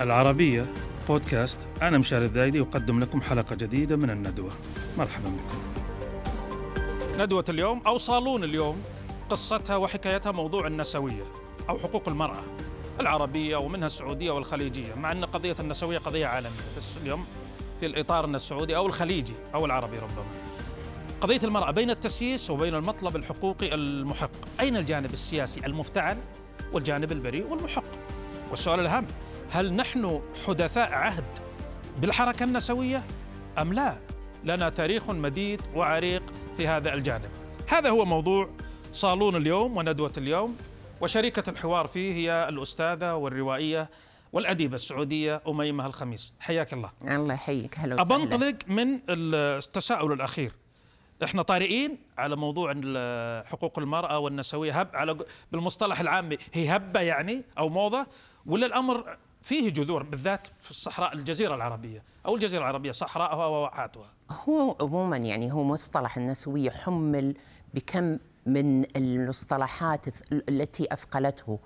العربية بودكاست. أنا مشاري الذايدي أقدم لكم حلقة جديدة من الندوة. مرحبا بكم. ندوة اليوم أو صالون اليوم قصتها وحكايتها موضوع النسوية أو حقوق المرأة العربية ومنها السعودية والخليجية مع أن قضية النسوية قضية عالمية بس اليوم في الإطار السعودي أو الخليجي أو العربي ربما. قضية المرأة بين التسييس وبين المطلب الحقوقي المحق. أين الجانب السياسي المفتعل والجانب البريء والمحق؟ والسؤال الأهم هل نحن حدثاء عهد بالحركة النسوية أم لا؟ لنا تاريخ مديد وعريق في هذا الجانب. هذا هو موضوع صالون اليوم وندوة اليوم وشريكة الحوار فيه هي الأستاذة والروائية والأديبة السعودية أميمة الخميس. حياك الله. الله يحييك. هلا وسهلا. أبنطلق من التساؤل الأخير. إحنا طارئين على موضوع حقوق المرأة والنسوية. هب على بالمصطلح العامي هي هبة يعني أو موضة ولا الأمر فيه جذور بالذات في الصحراء الجزيرة العربية. أو الجزيرة العربية صحراءها وواحاتها. هو عموما يعني هو مصطلح النسوية حمل بكم من المصطلحات التي أثقلته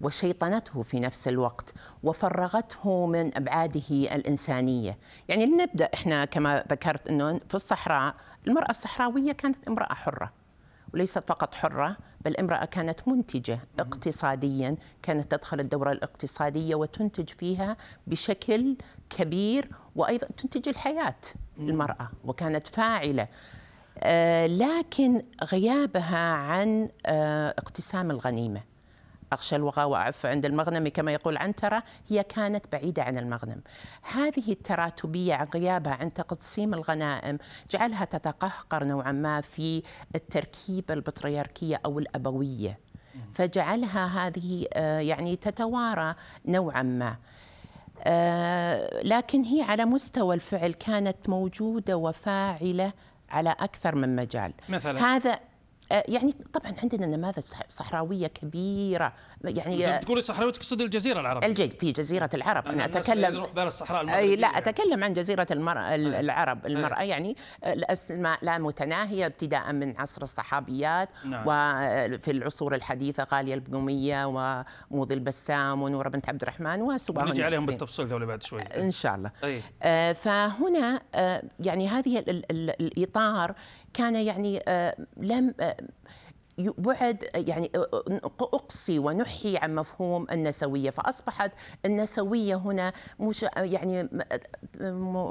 وشيطنته في نفس الوقت وفرغته من أبعاده الإنسانية، يعني نبدا إحنا كما ذكرت إنه في الصحراء المرأة الصحراوية كانت امرأة حرة. وليست فقط حرة بل امرأة كانت منتجة اقتصاديا، كانت تدخل الدورة الاقتصادية وتنتج فيها بشكل كبير وأيضا تنتج الحياة المراه وكانت فاعلة. آه لكن غيابها عن آه اقتسام الغنيمة. أخشى الوغى وأعف عند المغنم كما يقول عنترة هي كانت بعيدة عن المغنم. هذه التراتبية عن غيابها عن تقسيم الغنائم جعلها تتقهقر نوعا ما في التركيبة البطريركية أو الأبوية. فجعلها هذه يعني تتوارى نوعا ما. لكن هي على مستوى الفعل كانت موجودة وفاعلة على أكثر من مجال. مثلا؟ هذا يعني طبعا عندنا نماذج صحراوية كبيرة. يعني تقولي صحراوية تقصد الجزيرة العربية. الجي في جزيرة العرب. أنا أتكلم يروح بال الصحراء أي لا أتكلم عن جزيرة المرأة العرب. المرأة يعني الأسماء لا متناهية ابتداء من عصر الصحابيات. نعم. وفي العصور الحديثة غالية البنومية وموضي البسام ونوره بنت عبد الرحمن وسواهن نجي عليهم بالتفصيل ذولا بعد شوي. إن شاء الله. أي. آه فهنا آه يعني هذه ال ال الإطار كان يعني آه لم آه بعد يعني أقصي ونحي عن مفهوم النسوية. فأصبحت النسوية هنا مش يعني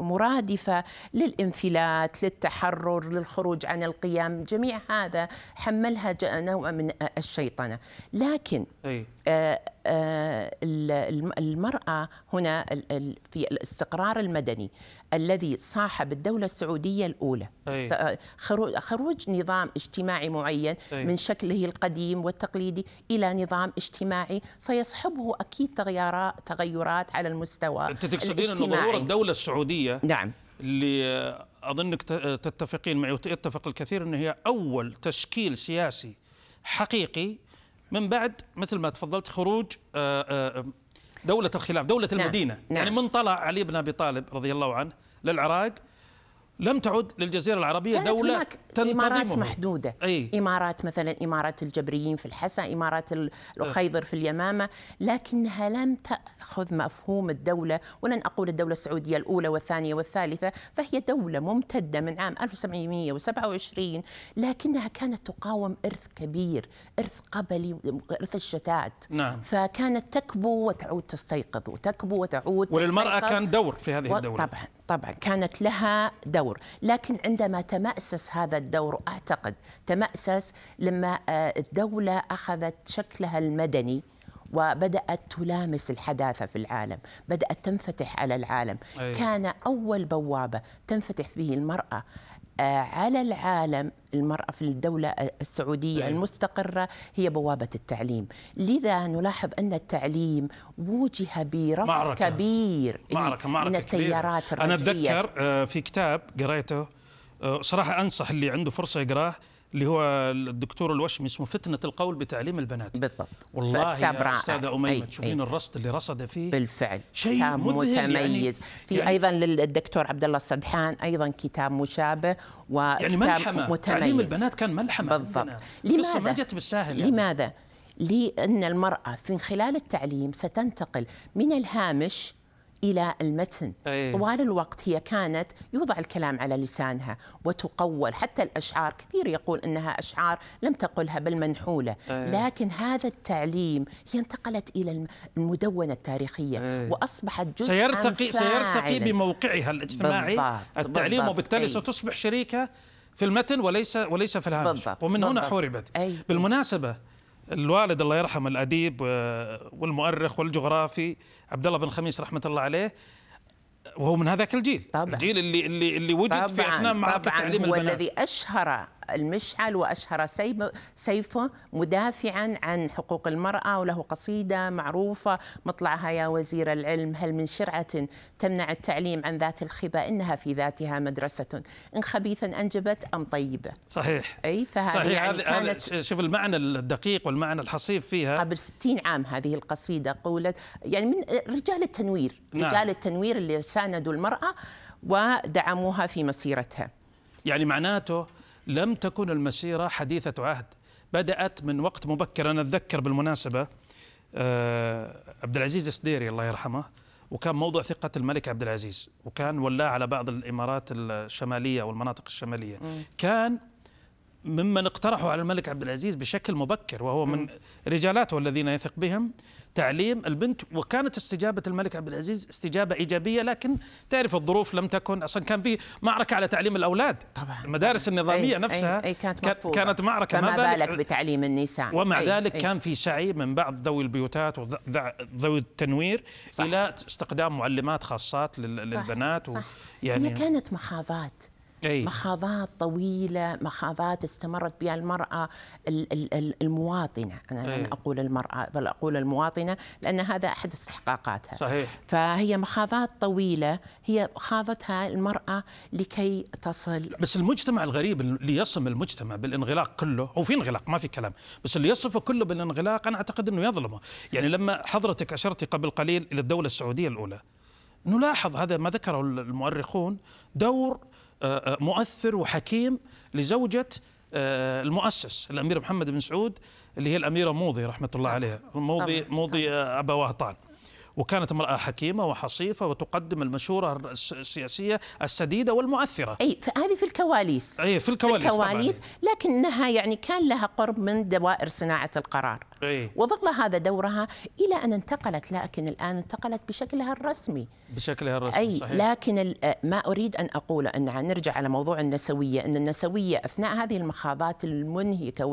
مرادفة للانفلات للتحرر للخروج عن القيم. جميع هذا حملها نوع من الشيطنة. لكن أي. آه المرأة هنا في الاستقرار المدني الذي صاحب الدولة السعودية الأولى أي. خروج نظام اجتماعي معين أي. من شكله القديم والتقليدي إلى نظام اجتماعي سيصحبه أكيد تغيرات تغيرات على المستوى أنت تقصدين أن ظهور الدولة السعودية نعم اللي أظنك تتفقين معي ويتفق الكثير أن هي أول تشكيل سياسي حقيقي من بعد مثل ما تفضلت خروج دولة الخلاف دولة نعم. المدينة نعم. يعني من طلع علي بن أبي طالب رضي الله عنه للعراق لم تعد للجزيرة العربية دولة هناك تنتظمه إمارات محدودة أي. إمارات مثلا إمارات الجبريين في الحسا إمارات الخيبر في اليمامة لكنها لم تأخذ مفهوم الدولة ولن أقول الدولة السعودية الأولى والثانية والثالثة فهي دولة ممتدة من عام 1727 لكنها كانت تقاوم إرث كبير إرث قبلي إرث الشتات نعم. فكانت تكبو وتعود تستيقظ وتكبو وتعود وللمرأة تستيقظ. كان دور في هذه الدولة طبعا طبعا كانت لها دور لكن عندما تمأسس هذا الدور أعتقد تمأسس لما الدولة أخذت شكلها المدني وبدأت تلامس الحداثة في العالم بدأت تنفتح على العالم أي. كان أول بوابة تنفتح به المرأة على العالم المرأة في الدولة السعودية أي. المستقرة هي بوابة التعليم لذا نلاحظ أن التعليم وجه برفض معركة. كبير معركة معركة من التيارات كبيرة. أنا أتذكر آه، في كتاب قريته آه، صراحة أنصح اللي عنده فرصة يقراه اللي هو الدكتور الوشمي اسمه فتنة القول بتعليم البنات بالضبط والله يا أميمة أي- تشوفين. الرصد اللي رصد فيه بالفعل شيء يعني- متميز في يعني- أيضا للدكتور عبد الله السدحان أيضا كتاب مشابه وكتاب يعني ملحمة متميز تعليم البنات كان ملحمة بالضبط. قصة ما لماذا؟ جت بالساهل يعني. لماذا؟ لأن المرأة في خلال التعليم ستنتقل من الهامش إلى المتن أي. طوال الوقت هي كانت يوضع الكلام على لسانها وتقول حتى الأشعار كثير يقول إنها أشعار لم تقلها بل منحولة أي. لكن هذا التعليم هي انتقلت إلى الم- المدونة التاريخية أي. وأصبحت جزءا سيرتقي سيرتقي. بموقعها الاجتماعي بالضبط، التعليم بالضبط. وبالتالي أي. ستصبح شريكة في المتن وليس وليس في الهامش بالضبط، ومن هنا بالضبط. حوربت أي. بالمناسبة الوالد الله يرحمه الأديب آه، والمؤرخ والجغرافي عبد الله بن خميس رحمة الله عليه وهو من هذاك الجيل. طبعاً. الجيل اللي اللي اللي وجد في أثناء معركة تعليم هو البنات. الذي أشهر المشعل وأشهر سيفه مدافعا عن حقوق المرأة وله قصيدة معروفة مطلعها يا وزير العلم هل من شرعة تمنع التعليم عن ذات الخبا إنها في ذاتها مدرسة إن خبيثا أنجبت أم طيبة صحيح. أي فهذه صحيح. يعني كانت شوف المعنى الدقيق والمعنى الحصيف فيها. قبل 60 عام هذه القصيدة قولت يعني من رجال التنوير نعم. رجال التنوير اللي ساندوا المرأة ودعموها في مسيرتها. يعني معناته لم تكن المسيرة حديثة عهد. بدأت من وقت مبكر. أنا أتذكر بالمناسبة آه، عبد العزيز السديري الله يرحمه وكان موضوع ثقة الملك عبد العزيز وكان ولاه على بعض الإمارات الشمالية والمناطق الشمالية. كان ممن اقترحوا على الملك عبد العزيز بشكل مبكر وهو من رجالاته الذين يثق بهم تعليم البنت وكانت استجابة الملك عبد العزيز استجابة إيجابية لكن تعرف الظروف لم تكن أصلا كان في معركة على تعليم الأولاد. طبعا. المدارس النظامية أي نفسها أي كانت. كانت معركة فما ما بالك بتعليم النساء؟ ومع أي ذلك أي. كان في سعي من بعض ذوي البيوتات وذوي التنوير صح. إلى استخدام معلمات خاصات لل- صح، للبنات صح. يعني هي كانت مخاضات. أي. مخاضات طويلة مخاضات استمرت بها المرأة ال- ال- ال- المواطنة أنا أي. لن أقول المرأة بل أقول المواطنة لأن هذا أحد استحقاقاتها صحيح. فهي مخاضات طويلة هي خاضتها المرأة لكي تصل بس المجتمع الغريب اللي يصم المجتمع بالانغلاق كله هو في انغلاق ما في كلام بس اللي يصفه كله بالانغلاق أنا أعتقد إنه يظلمه يعني لما حضرتك أشرتي قبل قليل إلى الدولة السعودية الأولى نلاحظ هذا ما ذكره المؤرخون دور مؤثر وحكيم لزوجة آه، المؤسس الأمير محمد بن سعود اللي هي الأميرة موضي رحمة الله. عليها. موضي موضي آه، أبا وهطان. وكانت امرأة حكيمة وحصيفة وتقدم المشورة الس- السياسية السديدة والمؤثرة. أي فهذه في الكواليس. أي في الكواليس طبعاً. الكواليس لكنها يعني كان لها قرب من دوائر صناعة القرار. أي. وظل هذا دورها إلى أن انتقلت لكن الآن انتقلت بشكلها الرسمي. بشكلها الرسمي أي صحيح. لكن ما أريد أن أقول أنها نرجع على موضوع النسوية أن النسوية أثناء هذه المخاضات المنهكة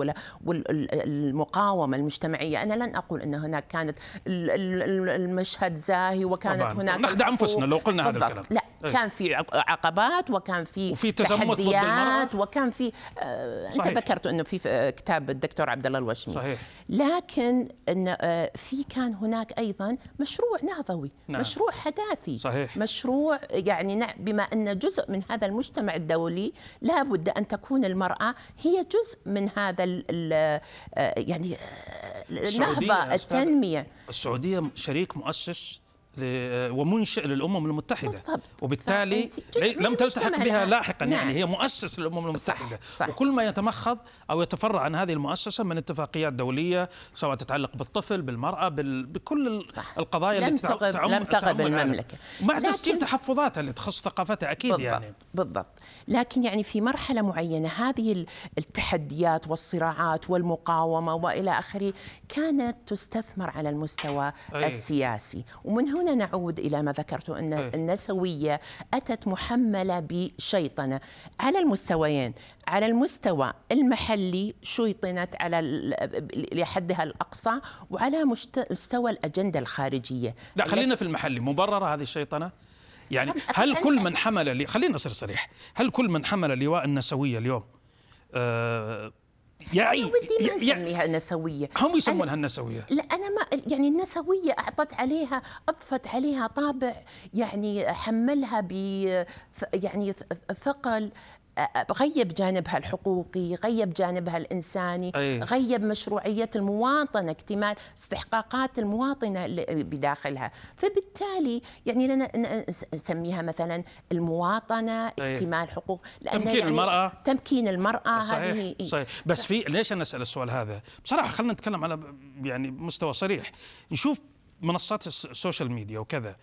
والمقاومة المجتمعية أنا لن أقول أن هناك كانت ال- المشهد زاهي وكانت طبعاً. هناك نخدع الحقوق. أنفسنا لو قلنا هذا بالضبط. الكلام. لا أي. كان في عق- عقبات وكان في وفي تحديات. وكان في آه صحيح. ذكرت أنه في آه، كتاب الدكتور عبد الله الوشمي صحيح. لكن أن آه، في كان هناك أيضا مشروع نهضوي نعم. مشروع حداثي صحيح. مشروع يعني بما أن جزء من هذا المجتمع الدولي لا بد أن تكون المرأة هي جزء من هذا ال ال آه، يعني آه، أستاذ، التنمية السعودية شريك مؤسس ومنشئ للأمم المتحدة بالضبط. وبالتالي لم تلتحق بها. لاحقا نعم. يعني هي مؤسس للأمم المتحدة صح. وكل ما يتمخض أو يتفرع عن هذه المؤسسة من اتفاقيات دولية سواء تتعلق بالطفل بالمرأة بال... بكل صح. القضايا لم اللي تع- تغب- تعم لم تغب. المملكة. مع لكن- تسجيل تحفظاتها اللي تخص ثقافتها أكيد بالضبط يعني بالضبط لكن يعني في مرحلة معينة هذه ال- التحديات والصراعات والمقاومة وإلى آخره كانت تستثمر على المستوى أي. السياسي ومن هنا نعود إلى ما ذكرته أن أي. النسوية أتت محملة بشيطنة. على المستويين على المستوى المحلي شيطنت على لحدها الأقصى وعلى مستوى الأجندة الخارجية. لا خلينا في المحلي. مبررة هذه الشيطنة؟ يعني هل كل من حمل لي... خلينا نصير صريح. هل كل من حمل لواء النسوية اليوم؟ آه يعي أنا ودي ما نسميها نسوية. هم أنا- يسمونها النسوية. لا أنا ما يعني النسوية أعطت عليها أضفت عليها طابع يعني حملها ب يعني ثقل غيب جانبها الحقوقي غيب جانبها الإنساني أي. غيب مشروعية المواطنة اكتمال استحقاقات المواطنة بداخلها فبالتالي يعني لنا نسميها مثلا المواطنة. اكتمال حقوق لأن تمكين يعني المرأة. تمكين المرأة صحيح هذه صحيح بس في ليش أنا أسأل السؤال هذا؟ بصراحة خلينا نتكلم على يعني مستوى صريح نشوف منصات ال social media وكذا.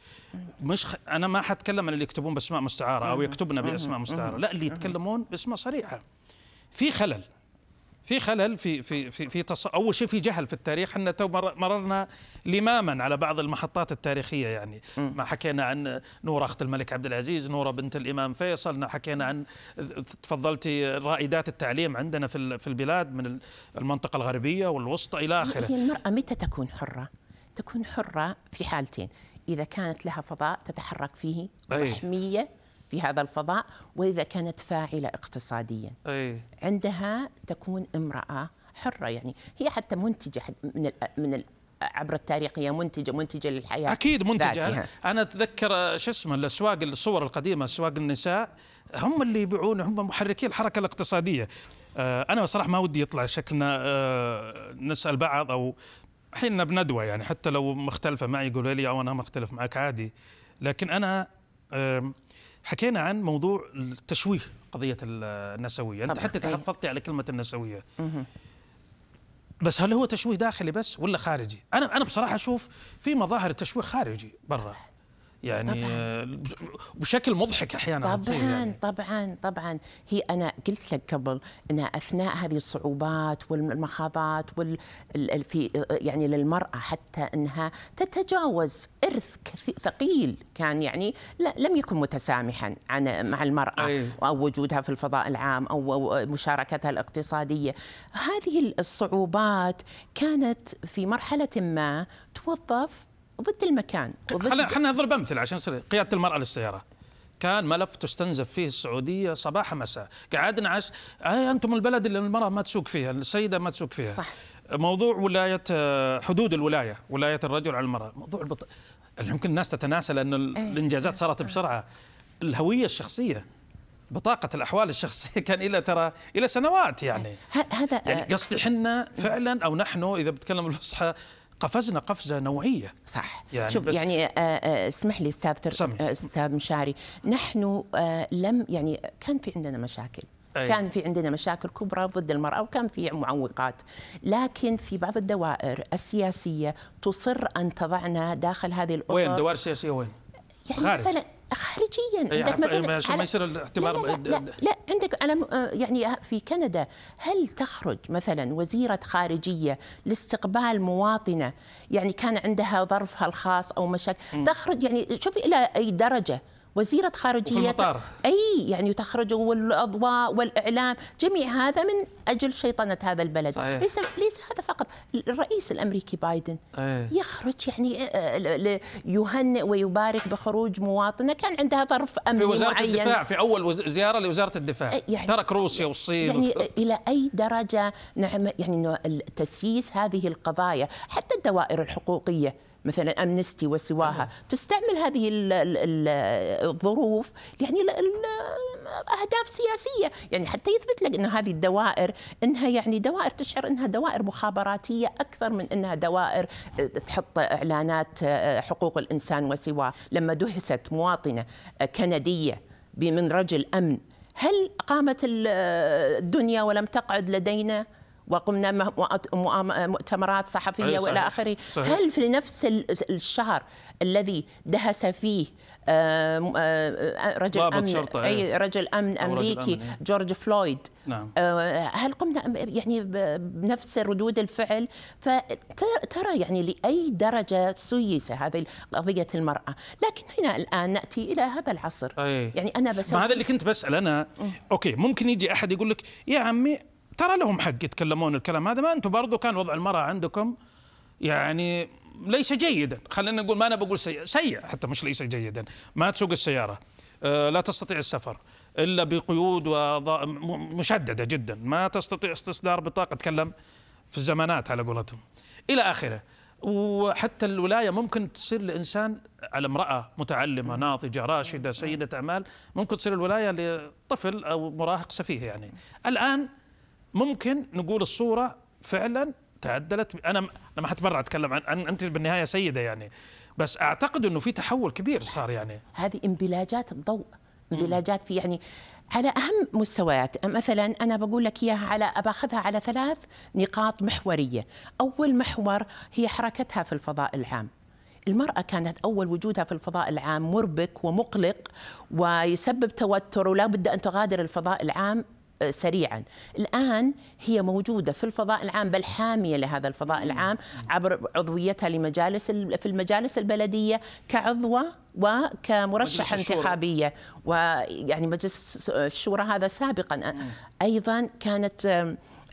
مش خ... أنا ما حتكلم عن اللي يكتبون بأسماء مستعارة أو يكتبن بأسماء مستعارة لا اللي يتكلمون بأسماء صريحة. في خلل. في خلل في في في, في تص... أول شيء في جهل في التاريخ. إحنا تو مررنا لماما على بعض المحطات التاريخية يعني. ما حكينا عن نوره أخت الملك عبد العزيز نوره بنت الإمام فيصل حكينا عن تفضلتي رائدات التعليم عندنا في في البلاد من المنطقة الغربية والوسطى إلى آخره. هي المرأة متى تكون حرة؟ تكون حرة في حالتين. إذا كانت لها فضاء تتحرك فيه محميه في هذا الفضاء وإذا كانت فاعلة اقتصاديا. أي. عندها تكون امرأة حرة يعني هي حتى منتجة من ال من ال عبر التاريخ هي منتجة منتجة للحياة أكيد منتجة. ذاتها. أنا أتذكر شو اسمه الأسواق الصور القديمة أسواق النساء هم اللي يبيعون هم محركي الحركة الاقتصادية. آه، أنا صراحة ما ودي يطلع شكلنا آه، نسأل بعض أو حين بندوة يعني حتى لو مختلفة معي يقولوا لي أو أنا مختلف معك عادي. لكن أنا حكينا عن موضوع التشويه قضية النسوية. أنت حتى تحفظتي على كلمة النسوية. بس هل هو تشويه داخلي بس ولا خارجي؟ أنا أنا بصراحة أشوف في مظاهر تشويه خارجي برا. يعني طبعاً. بشكل مضحك أحيانا طبعا يعني. طبعا طبعا هي أنا قلت لك قبل إن أثناء هذه الصعوبات والمخاضات وال في يعني للمرأة حتى إنها تتجاوز إرث ثقيل كان يعني لا لم يكن متسامحا عن مع المرأة أي. أو وجودها في الفضاء العام أو مشاركتها الاقتصادية هذه الصعوبات كانت في مرحلة ما توظف ضد المكان خلينا خلينا نضرب أمثلة عشان يصير قيادة المرأة للسيارة. كان ملف تستنزف فيه السعودية صباح مساء قعدنا عش آه أنتم البلد اللي المرأة ما تسوق فيها السيدة ما تسوق فيها. صح. موضوع ولاية آه، حدود الولاية ولاية الرجل على المرأة. موضوع البط... يمكن الناس تتناسى لأن إيه. الإنجازات صارت بسرعة. الهوية الشخصية بطاقة الأحوال الشخصية كان إلى ترى إلى سنوات يعني. هذا يعني قصدي حنا فعلا أو نحن إذا بتكلم الفصحى قفزنا قفزة نوعية. صح. يعني شوف يعني آه، آه، اسمح لي أستاذ آه، أستاذ مشاري. نحن لم يعني كان في عندنا مشاكل. أي. كان في عندنا مشاكل كبرى ضد المرأة وكان في معوقات. لكن في بعض الدوائر السياسية تصر أن تضعنا داخل هذه الأطر وين؟ دوائر سياسية وين؟ يعني خارج. مثلا خارجيا. إيه، عندك مثلا ما يصير الاعتبار لا, لا, لا, لا عندك أنا آه، يعني في كندا هل تخرج مثلا وزيرة خارجية لاستقبال مواطنة؟ يعني كان عندها ظرفها الخاص أو مشاكل. تخرج يعني شوفي إلى أي درجة. وزيرة خارجية أي يعني تخرج والأضواء والإعلام جميع هذا من أجل شيطنة هذا البلد. صحيح. ليس ليس هذا فقط. الرئيس الأمريكي بايدن أيه. يخرج يعني آه، يهنئ ويبارك بخروج مواطنة كان عندها ظرف أمني في وزارة معين. الدفاع في أول زيارة لوزارة الدفاع. يعني ترك روسيا والصين يعني وت... إلى أي درجة نعم يعني تسييس هذه القضايا حتى الدوائر الحقوقية. مثلا أمنستي وسواها. تستعمل هذه الظروف يعني أهداف سياسية. يعني حتى يثبت لك ان هذه الدوائر إنها يعني دوائر تشعر إنها دوائر مخابراتية أكثر من إنها دوائر تحط إعلانات حقوق الإنسان وسواه لما دهست مواطنة كندية من رجل أمن هل قامت الدنيا ولم تقعد لدينا؟ وقمنا مؤتمرات صحفية وإلى آخره هل في نفس الشهر الذي دهس فيه آه، آه، رجل امن شرطة أي إيه. رجل أمن امريكي رجل أمن إيه. جورج فلويد نعم. آه، هل قمنا يعني بنفس ردود الفعل فترى يعني لأي درجة سيست هذه قضية المرأة لكن هنا الآن نأتي إلى هذا العصر أي. يعني أنا بس ما هذا اللي كنت بسأل أنا okay ممكن يجي أحد يقول لك يا عمي ترى لهم حق يتكلمون الكلام هذا. ما أنتم برضو كان وضع المرأة عندكم يعني ليس جيدا. خلينا نقول ما أنا بقول سيء سيء حتى مش ليس جيدا. ما تسوق السيارة آه، لا تستطيع السفر إلا بقيود مشددة جدا. ما تستطيع استصدار بطاقة تكلم في الزمانات على قولتهم. إلى آخره. وحتى الولاية ممكن تصير لإنسان على امرأة متعلمة ناضجة راشدة سيدة أعمال ممكن تصير الولاية لطفل أو مراهق سفيه يعني. الآن ممكن نقول الصورة فعلا تعدلت. أنا أنا ما حتبرع أتكلم عن انت بالنهاية سيدة يعني. بس أعتقد إنه في تحول كبير صار يعني. هذه انبلاجات الضوء. انبلاجات في يعني على أهم مستويات. مثلا أنا بقول لك إياها على باخذها على ثلاث نقاط محورية. أول محور هي حركتها في الفضاء العام. المرأة كانت أول وجودها في الفضاء العام مربك ومقلق ويسبب توتر ولا بد أن تغادر الفضاء العام سريعا. الآن هي موجودة في الفضاء العام بل حامية لهذا الفضاء العام عبر عضويتها لمجالس في المجالس البلدية كعضوة وكمرشحة انتخابية. ويعني مجلس الشورى هذا سابقا. أيضا كانت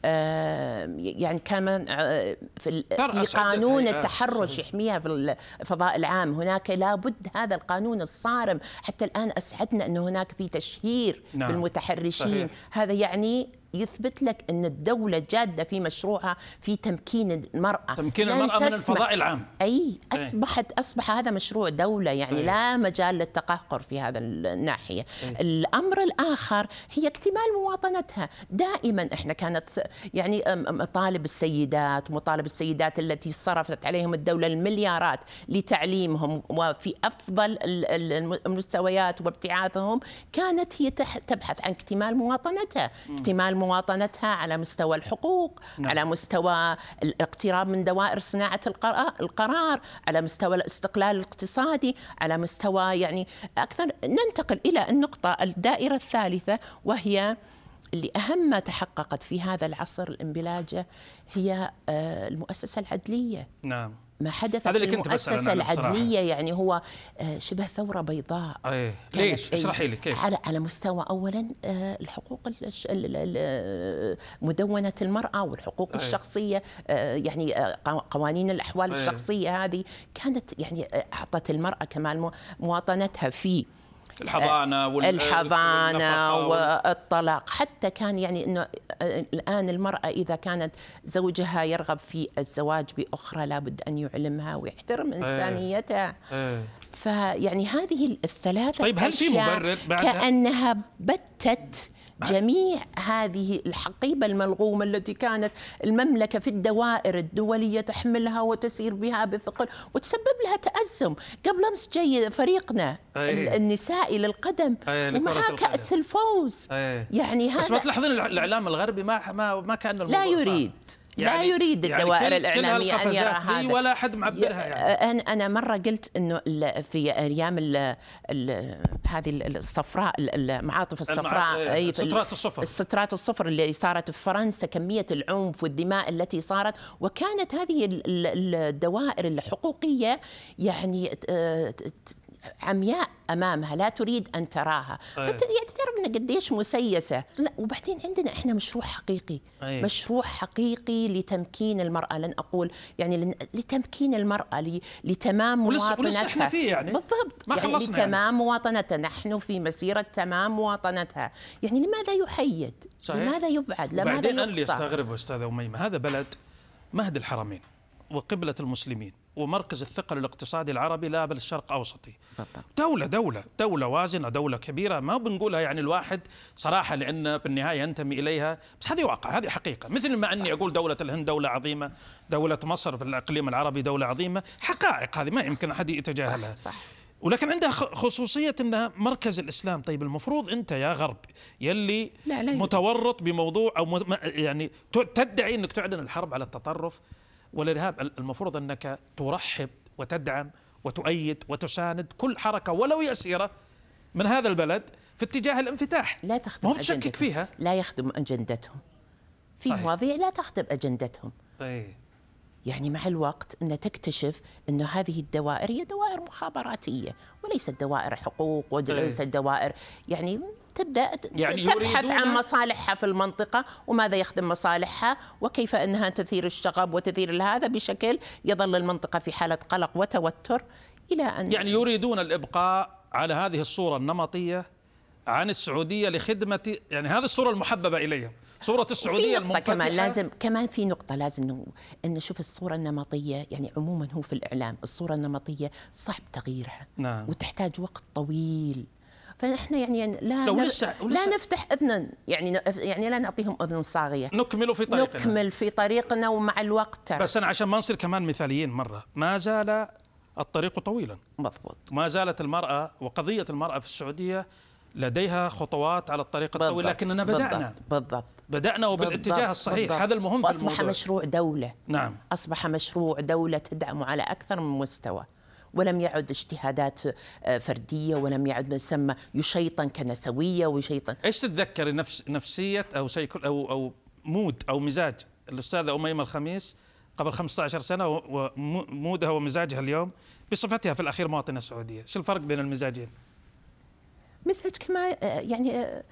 يعني كمان آه، في, في قانون التحرش يحميها في الفضاء العام هناك لابد هذا القانون الصارم حتى الآن أسعدنا أن هناك في تشهير نعم. بالمتحرشين صحيح. هذا يعني يثبت لك إن الدولة جادة في مشروعها في تمكين المرأة. تمكين المرأة من الفضاء العام. أي أصبحت أصبح هذا مشروع دولة يعني أي. لا مجال للتقهقر في هذا الناحية. أي. الأمر الآخر هي اكتمال مواطنتها. دائما إحنا كانت يعني مطالب السيدات ومطالب السيدات التي صرفت عليهم الدولة المليارات لتعليمهم وفي أفضل المستويات وابتعاثهم كانت هي تبحث عن اكتمال مواطنتها. اكتمال مواطنتها على مستوى الحقوق نعم. على مستوى الاقتراب من دوائر صناعة القرار على مستوى الاستقلال الاقتصادي على مستوى يعني أكثر. ننتقل إلى النقطة الدائرة الثالثة وهي اللي أهم ما تحققت في هذا العصر الانبلاجة هي آه، المؤسسة العدلية. نعم. ما حدث هذا اللي كنت المؤسسة العدلية يعني هو آه، شبه ثورة بيضاء أيه. ليش؟ اشرحي لي كيف؟ على على مستوى أولا آه، الحقوق مدونة المرأة والحقوق أيه. الشخصية آه، يعني قوانين الأحوال أيه. الشخصية هذه كانت يعني أعطت المرأة كمال مواطنتها في الحضانة الحضانة والطلاق حتى كان يعني أنه الآن المرأة إذا كانت زوجها يرغب في الزواج بأخرى لابد أن يعلمها ويحترم إيه. إنسانيتها أيه. فيعني هذه الثلاثة طيب هل في مبرر بعدها؟ كأنها بتت جميع هذه الحقيبة الملغومة التي كانت المملكة في الدوائر الدولية تحملها وتسير بها بثقل وتسبب لها تأزم. قبل أمس جاي فريقنا أيه. النسائي للقدم أيه ومعها كأس الفوز. أيه. يعني هذا بس ما تلاحظين الإعلام الغربي ما ما ما كان لا يريد. يعني لا يريد يعني الدوائر الإعلامية أن يرى هذا. ولا أحد معبرها يعني. أنا مرة قلت أنه في أيام ال ال هذه الصفراء المعاطف الصفراء أي سترات الصفر. السترات الصفر اللي صارت في فرنسا كمية العنف والدماء التي صارت. وكانت هذه الدوائر الحقوقية يعني عمياء أمامها لا تريد أن تراها. أيه. يعني تعرف ان قديش مسيسة. لا وبعدين عندنا إحنا مشروع حقيقي. أيه. مشروع حقيقي لتمكين المرأة لن أقول يعني لتمكين المرأة لتمام مواطنتها. إحنا فيه يعني. بالضبط. ما يعني لتمام يعني. مواطنتها. نحن في مسيرة تمام مواطنتها. يعني لماذا يحيد؟ صحيح. لماذا يبعد؟ لماذا بعدين أنا اللي استغرب أستاذة أميمة. هذا بلد مهد الحرمين وقبلة المسلمين. ومركز الثقل الاقتصادي العربي لا بل الشرق أوسطي. دولة دولة دولة وازنة دولة كبيرة ما بنقولها يعني الواحد صراحة لأن بالنهاية ينتمي إليها. بس هذه واقع هذه حقيقة. مثل ما أني أقول دولة الهند دولة عظيمة دولة مصر في الإقليم العربي دولة عظيمة. حقائق هذه ما يمكن أحد يتجاهلها. صح, صح. ولكن عندها خصوصية انها مركز الإسلام، طيب المفروض أنت يا غرب يلي لا لا متورط بموضوع أو يعني تدعي إنك تعلن الحرب على التطرف. والإرهاب المفروض أنك ترحب وتدعم وتؤيد وتساند كل حركة ولو يسيرة من هذا البلد في اتجاه الانفتاح. لا تخدم هم تشكك فيها. لا يخدم أجندتهم. في مواضيع لا تخدم أجندتهم. أي. يعني مع الوقت أن تكتشف أن هذه الدوائر هي دوائر مخابراتية وليست دوائر حقوق وليست دوائر يعني تبدأ يعني تبحث عن مصالحها في المنطقة وماذا يخدم مصالحها وكيف أنها تثير الشغب وتثير هذا بشكل يظل المنطقة في حالة قلق وتوتر إلى أن يعني يريدون الإبقاء على هذه الصورة النمطية عن السعودية لخدمة يعني هذه الصورة المحببة إليهم. صورة السعودية المنفتحة كمان لازم كمان في نقطة لازم أن نشوف الصورة النمطية يعني عموما هو في الإعلام الصورة النمطية صعب تغييرها نعم. وتحتاج وقت طويل. فنحن يعني لا لو لسه لا نفتح اذنا. يعني يعني لا نعطيهم أذن صاغية. نكمل في طريقنا. نكمل في طريقنا ومع الوقت. بس أنا عشان ما نصير كمان مثاليين مرة ما زال الطريق طويلا. مضبوط. ما زالت المرأة وقضية المرأة في السعودية لديها خطوات على الطريق الطويل لكننا بدأنا. بالضبط, بالضبط. بدأنا وبالاتجاه بالضبط الصحيح. بالضبط. هذا المهم وأصبح في الموضوع. مشروع دولة. نعم. أصبح مشروع دولة تدعمه على أكثر من مستوى. ولم يعد اجتهادات آه، فردية ولم يعد ما يسمى يشيطن كنسوية ويشيطن إيش تتذكري نفس نفسية أو شيء أو أو مود أو مزاج؟ الأستاذة اميمه الخميس قبل 15 سنة ومودها ومزاجها اليوم بصفتها في الأخير مواطنة سعودية، شو الفرق بين المزاجين؟ مزاج كما آه، يعني آه،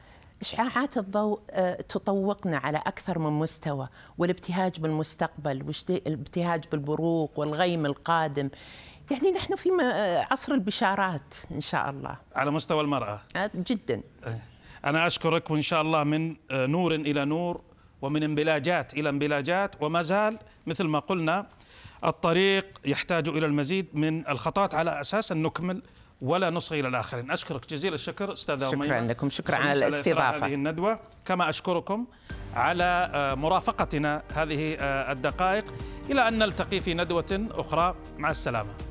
إشعاعات الضوء تطوقنا على أكثر من مستوى والابتهاج بالمستقبل والابتهاج بالبروق والغيم القادم. يعني نحن في عصر البشارات إن شاء الله. على مستوى المرأة. جدا. إيه. أنا أشكرك وإن شاء الله من نور إلى نور ومن انبلاجات إلى انبلاجات وما زال مثل ما قلنا الطريق يحتاج إلى المزيد من الخطوات على أساس أن نكمل ولا نصغي إلى الآخرين. أشكرك جزيل الشكر أستاذة شكرا لكم. شكرا على الاستضافة. هذه الندوة. كما أشكركم على آه، مرافقتنا هذه آه، الدقائق. إلى أن نلتقي في ندوة أخرى. مع السلامة.